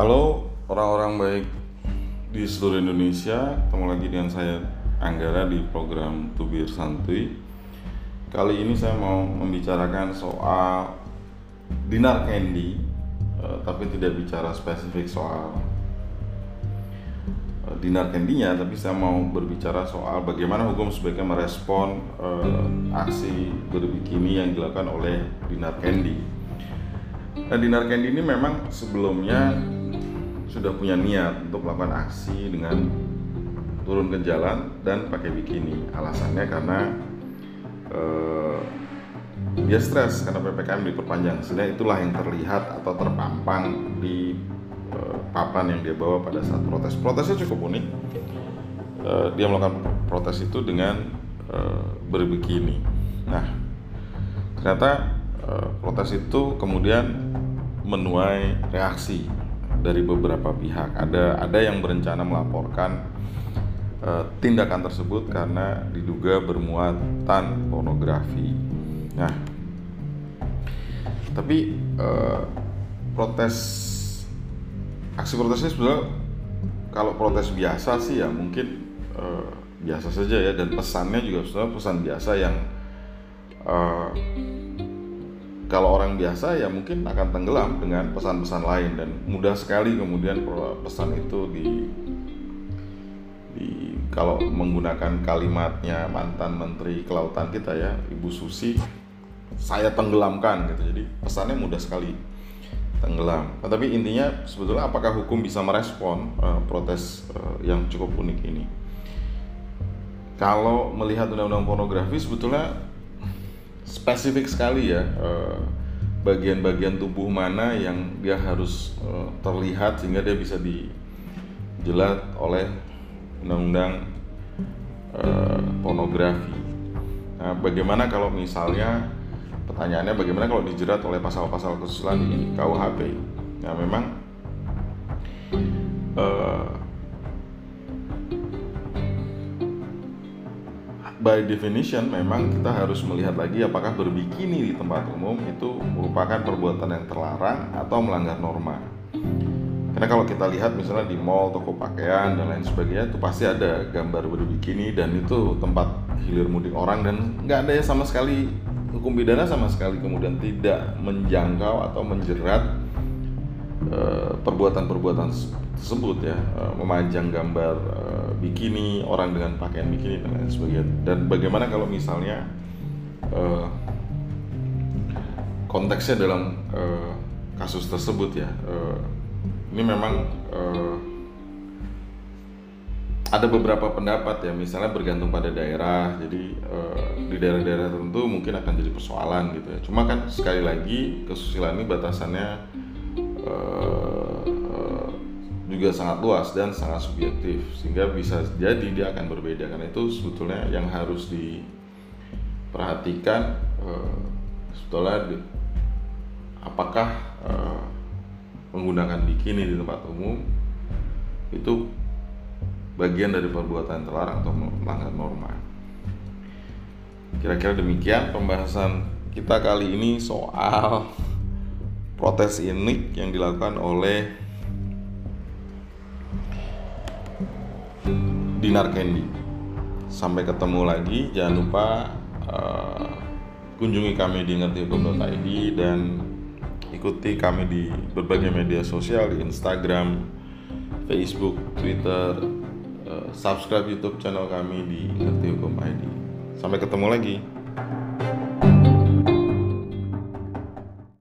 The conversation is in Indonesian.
Halo orang-orang baik di seluruh Indonesia, ketemu lagi dengan saya Anggara di program Tubir Santuy. Kali ini saya mau membicarakan soal dinar candy, eh, tapi tidak bicara spesifik soal eh, dinar candy-nya, tapi saya mau berbicara soal bagaimana hukum sebaiknya merespon eh, aksi berbikini yang dilakukan oleh dinar candy. Nah, dinar candy ini memang sebelumnya sudah punya niat untuk melakukan aksi dengan turun ke jalan dan pakai bikini. Alasannya karena uh, dia stres karena ppkm diperpanjang. Sehingga itulah yang terlihat atau terpampang di uh, papan yang dia bawa pada saat protes. Protesnya cukup unik. Uh, dia melakukan protes itu dengan uh, berbikini. Nah, ternyata uh, protes itu kemudian menuai reaksi dari beberapa pihak. Ada ada yang berencana melaporkan uh, tindakan tersebut karena diduga bermuatan pornografi. Nah, tapi uh, protes aksi protesnya sebenarnya kalau protes biasa sih ya mungkin uh, biasa saja ya dan pesannya juga sebenarnya pesan biasa yang uh, kalau orang biasa ya mungkin akan tenggelam dengan pesan-pesan lain dan mudah sekali kemudian pesan itu di di kalau menggunakan kalimatnya mantan menteri kelautan kita ya Ibu Susi saya tenggelamkan gitu. Jadi pesannya mudah sekali tenggelam. Tapi intinya sebetulnya apakah hukum bisa merespon uh, protes uh, yang cukup unik ini? Kalau melihat undang-undang pornografi sebetulnya spesifik sekali ya eh, bagian-bagian tubuh mana yang dia harus eh, terlihat sehingga dia bisa dijelat oleh undang-undang uh, pornografi. Nah, bagaimana kalau misalnya pertanyaannya bagaimana kalau dijerat oleh pasal-pasal kesusilaan di KUHP? Nah, memang uh, by definition memang kita harus melihat lagi apakah berbikini di tempat umum itu merupakan perbuatan yang terlarang atau melanggar norma. Karena kalau kita lihat misalnya di mall, toko pakaian dan lain sebagainya itu pasti ada gambar berbikini dan itu tempat hilir mudik orang dan nggak ada ya sama sekali hukum pidana sama sekali kemudian tidak menjangkau atau menjerat eh, perbuatan-perbuatan tersebut ya eh, memajang gambar eh, bikini orang dengan pakaian bikini dan lain sebagainya. Dan bagaimana kalau misalnya uh, konteksnya dalam kasus tersebut ya ini memang ada beberapa pendapat ya misalnya bergantung pada daerah. Jadi di daerah-daerah tertentu mungkin akan jadi persoalan gitu ya. Cuma kan sekali lagi kesusilaan ini batasannya juga sangat luas dan sangat subjektif sehingga bisa jadi dia akan berbeda karena itu sebetulnya yang harus diperhatikan uh, sebetulnya di, apakah uh, menggunakan bikini di tempat umum itu bagian dari perbuatan terlarang atau melanggar norma. Kira-kira demikian pembahasan kita kali ini soal protes ini yang dilakukan oleh Dinar Candy. Sampai ketemu lagi, jangan lupa uh, kunjungi kami di ngertihukum.id dan ikuti kami di berbagai media sosial di Instagram, Facebook, Twitter, uh, subscribe YouTube channel kami di ngertihukum.id. Sampai ketemu lagi.